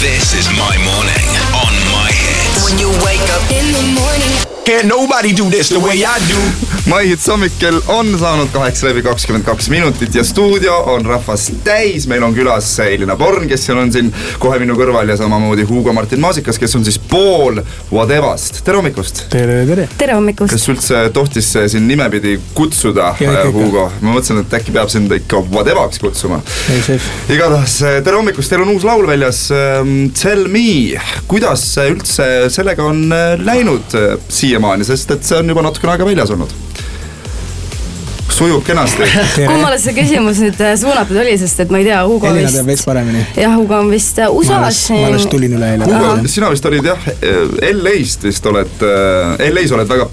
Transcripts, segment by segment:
This is my Can't nobody do this the way I do. maihits hommikul on saanud kaheksa läbi kakskümmend kaks minutit ja stuudio on rahvast täis. meil on külas Elina Born, kes seal on siin kohe minu kõrval ja samamoodi Hugo Martin Maasikas, kes on siis pool Whatevast. tere hommikust! tere, tere! tere hommikust! kas üldse tohtis siin nimepidi kutsuda, Hugo? ma mõtlesin, et äkki peab sind ikka Whatevaks kutsuma. igatahes tere hommikust, teil on uus laul väljas. Tell me, kuidas üldse sellega on läinud siiamaani, sest et see on juba natukene aega väljas olnud sujub kenasti. kummale see küsimus nüüd äh, suunatud oli, sest et ma ei tea, Hugo Elina teab veits paremini. jah, Hugo on vist äh, USA-s. ma alles tulin üle eile. Hugo, sina vist olid jah, LA-st vist oled, LA-s oled väga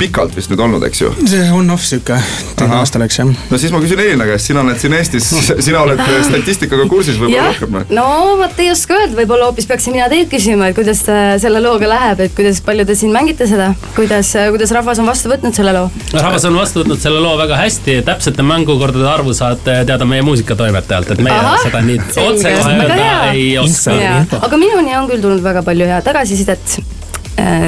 pikalt vist nüüd olnud, eks ju? see on-off sihuke, teine aasta läks jah. no siis ma küsin Elina käest, sina oled siin Eestis, sina oled statistikaga kursis võib-olla rohkem või? no vot ei oska öelda, võib-olla hoopis peaksin mina teilt küsima, et kuidas selle looga läheb, et kuidas palju te siin mängite seda, kuidas, kuidas rahvas on vastu võtnud selle loo? rahvas on vastu võtnud selle loo väga hästi, täpsete mängukordade arvu saate teada meie muusikatoimetajalt, et meie Aha, seda nii otsekohe öelda ei oska. aga minuni on küll tulnud väga palju head tagasisidet Äh,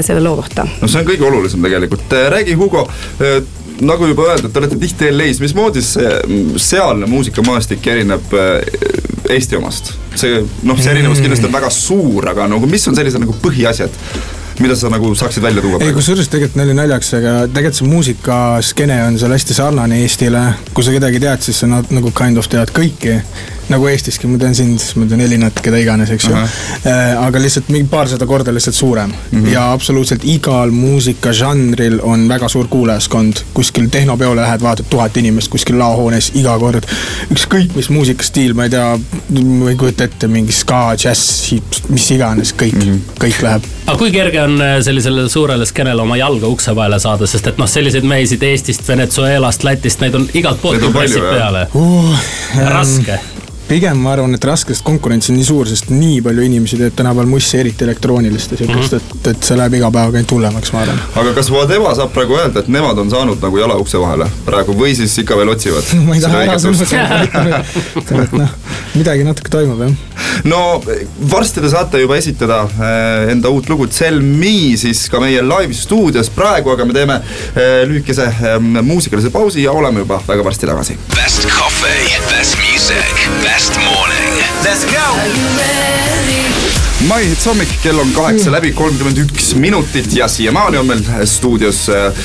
selle loo kohta. no see on kõige olulisem tegelikult, äh, räägi Hugo äh, nagu juba öeldud, te olete tihti LA-s, mismoodi see sealne muusikamaastik erineb Eesti omast? see noh, see erinevus kindlasti on väga suur, aga nagu mis on sellised nagu põhiasjad? Mida sa nagu saaksid välja tuua? ei, kusjuures tegelikult nali naljaks, aga tegelikult see muusikaskeene on seal hästi sarnane Eestile. kui sa kedagi tead, siis sa nagu kind of tead kõiki nagu Eestiski, ma tean sind, siis ma tean Elinat, keda iganes, eks ju uh. -huh. aga lihtsalt mingi paarsada korda lihtsalt suurem mm. -hmm. ja absoluutselt igal muusikažanril on väga suur kuulajaskond. kuskil tehnopeole lähed, vaatad tuhat inimest kuskil laohoones iga kord. ükskõik mis muusikastiil, ma ei tea, ma ei kujuta ette, mingi ska, džäss, mis iganes, kõik mm, -hmm. kõik läheb. Aga kui kerge on äh, sellisele suurele skeenele oma jalga ukse vahele saada, sest et noh, selliseid mehi siit Eestist, Venezuelast, Lätist, neid on igalt poolt pressib peale uh,. raske pigem ma arvan, et raske, sest konkurents on nii suur, sest nii palju inimesi teeb tänapäeval mussi, eriti elektroonilist ja siukest mm, -hmm. et, et see läheb iga päevaga ainult hullemaks, ma arvan. aga kas Vadeva saab praegu öelda, et nemad on saanud nagu jala ukse vahele praegu või siis ikka veel otsivad ma ei taha ära sõnuda, et noh, midagi natuke toimub jah. No varsti te saate juba esitada äh, enda uut lugu Tell Me siis ka meie live stuudios praegu, aga me teeme äh, lühikese muusikalise pausi ja oleme juba väga varsti tagasi. Best coffee, best music, best Best morning. Let's go. Maihits hommik, kell on kaheksa läbi kolmkümmend üks minutit ja siiamaani on meil stuudios äh,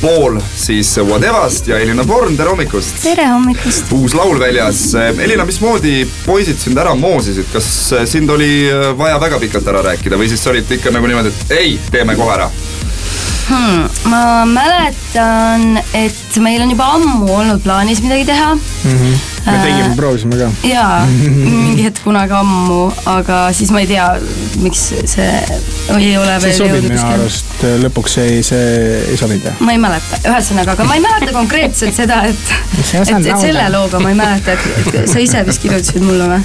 pool siis Whatevast ja Elina Born, tere hommikust. tere hommikust. uus laul väljas. Elina, mismoodi poisid sind ära moosisid, kas sind oli äh, vaja väga pikalt ära rääkida või siis olid ikka nagu niimoodi, et ei, teeme kohe ära? Hmm, ma mäletan, et meil on juba ammu olnud plaanis midagi teha mm. -hmm me tegime, proovisime ka. jaa, mingi hetk kunagi ammu, aga siis ma ei tea, miks see ei ole veel see sobib minu arust, lõpuks ei, see ei sobinud jah? ma ei mäleta, ühesõnaga, aga ma ei mäleta konkreetselt seda, et, et, et selle looga ma ei mäleta, et, et sa ise vist kirjutasid mulle või?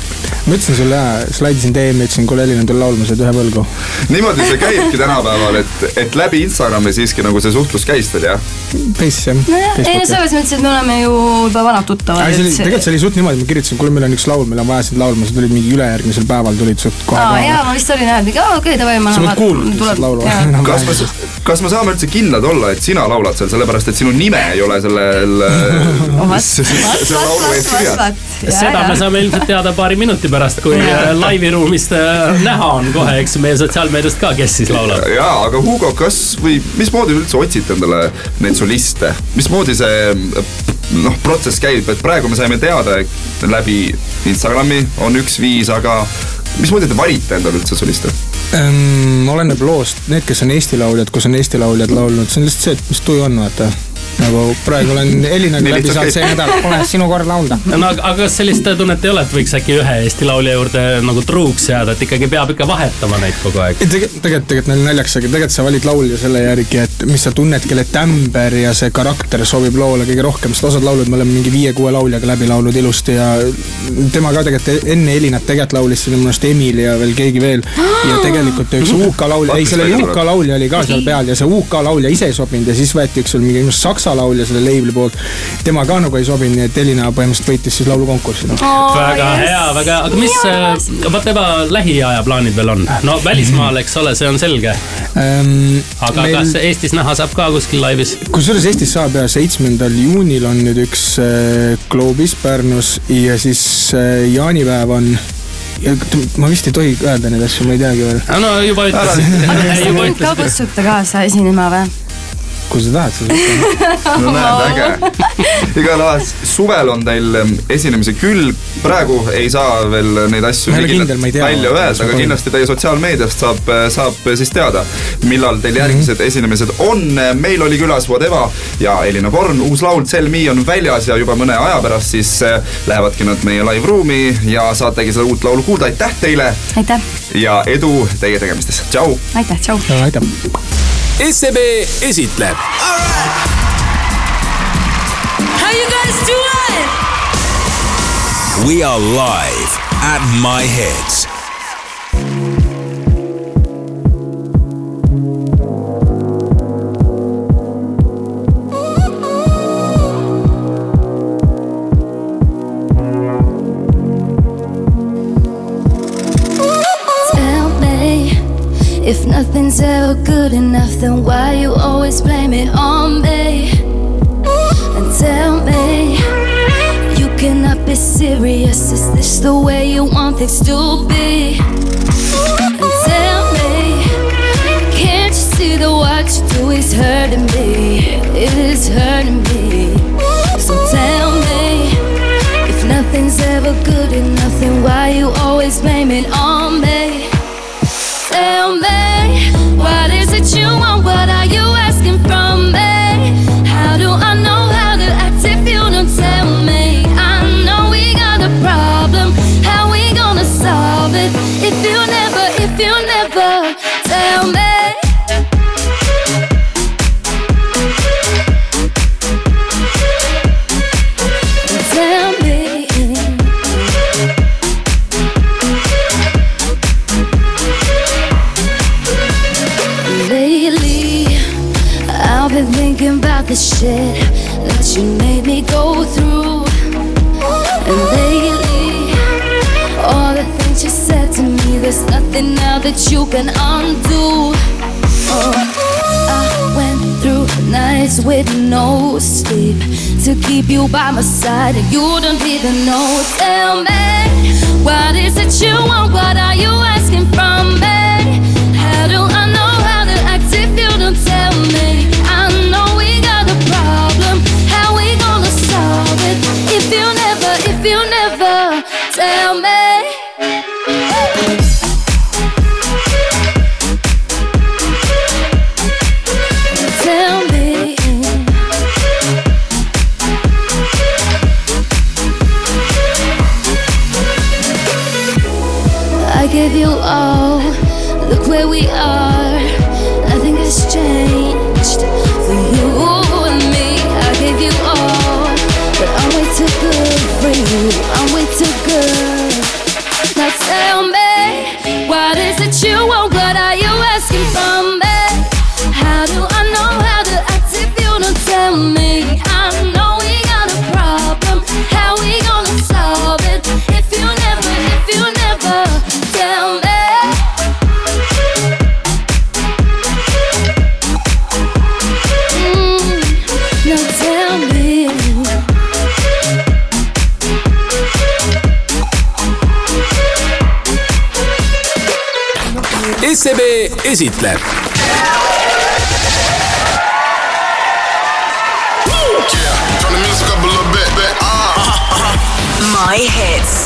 ma ütlesin sulle jaa, slaidisin DM-i, ütlesin, kuule Elin on tule laulma, sa oled ühe võlgu. niimoodi see käibki tänapäeval, et, et läbi Instagrami siiski nagu see suhtlus käis teil jah? Face jah. nojah, ei no selles mõttes, et me oleme ju juba vanad tuttavad. tegelikult see oli suht niimoodi, ma kirjutasin, kuule, meil on üks laul, meil on vaja sind laulma, sa tulid mingi ülejärgmisel päeval tulid suht kohe kohale. jaa, ma vist olin jah, mingi aa okei okay,, davai, ma. sa oled kuulnud lihtsalt laulu. kas me, kas me saame üldse kindlad olla, et sina laulad seal, sellepärast et sinu nime ei ole sellel. seda me saame ilmselt teada paari minuti pärast, kui laivi ruumist äh, näha on kohe, eks meie sotsiaalmeediast ka, kes siis laulab. jaa, aga Hugo, kas või mismoodi üldse otsite endale neid soliste, mismoodi see noh, protsess käib, et praegu me saime teada läbi Instagrami on üks viis, aga mismoodi te valite endale üldse soliste? Ähm, oleneb loost, need, kes on Eesti lauljad, kus on Eesti lauljad laulnud, see on lihtsalt see, et mis tuju on, vaata nagu praegu olen Elinaga läbi saanud see nädal, pole sinu kord laulda. no aga, aga kas sellist tunnet ei ole, et võiks äkki ühe Eesti laulja juurde nagu truuks jääda, et ikkagi peab ikka vahetama neid kogu aeg? tegelikult, tegelikult, tegelikult naljakas, aga tegelikult sa valid laulja selle järgi, et mis sa tunned, kelle tämber ja see karakter sobib loole kõige rohkem, sest osad laulud me oleme mingi viie-kuue lauljaga läbi laulnud ilusti ja tema ka tegelikult enne Elinat tegelikult laulis siin minu arust Emil ja veel keegi veel. ja tegelikult üks UK laulja, ei sellel UK laulja oli ka seal peal ja see UK laulja ise ei sobinud ja siis võeti üks mingi saksa Assa laulja selle label'i poolt. tema ka nagu ei sobinud, nii et Elina põhimõtteliselt võitis siis laulukonkursi no.. Oh, väga yes. hea, väga hea, aga mis, äh, vaat tema lähiaja plaanid veel on? no välismaal, eks ole, see on selge ähm,. aga meil... kas Eestis näha saab ka kuskil laivis? kusjuures Eestis saab ja seitsmendal juunil on nüüd üks äh, Globis Pärnus ja siis äh, jaanipäev on ja ma vist ei tohi öelda neid asju, ma ei teagi veel. no juba ütlesin. kas te mind ka kutsute kaasa esinema või? Kui sa tahad, siis no näed, äge. igatahes suvel on teil ähm, esinemisi küll, praegu ei saa veel neid asju kindel, välja öelda, aga kindlasti teie sotsiaalmeediast saab, äh, saab siis teada, millal teil järgmised mm -hmm. esinemised on. meil oli külas Whatever ja Elina Born, uus laul Tell Me on väljas ja juba mõne aja pärast siis äh, lähevadki nad meie live-ruumi ja saategi seda uut laulu kuulda, aitäh teile! aitäh! ja edu teie tegemistes, tšau! aitäh, tšau! aitäh! SEB esitleb. How you guys doing? We are live at My Hits. If nothing's ever good enough, then why you always blame it on me? And tell me, you cannot be serious. Is this the way you want things to be? And tell me, can't you see that what you do is hurting me? It is hurting me. So tell me, if nothing's ever good enough, then why you always blame it on nothing now that you can undo. Oh, I went through nights with no sleep to keep you by my side, and you don't even know. Tell me, what is it you want? What are you SEB esitleb. My hits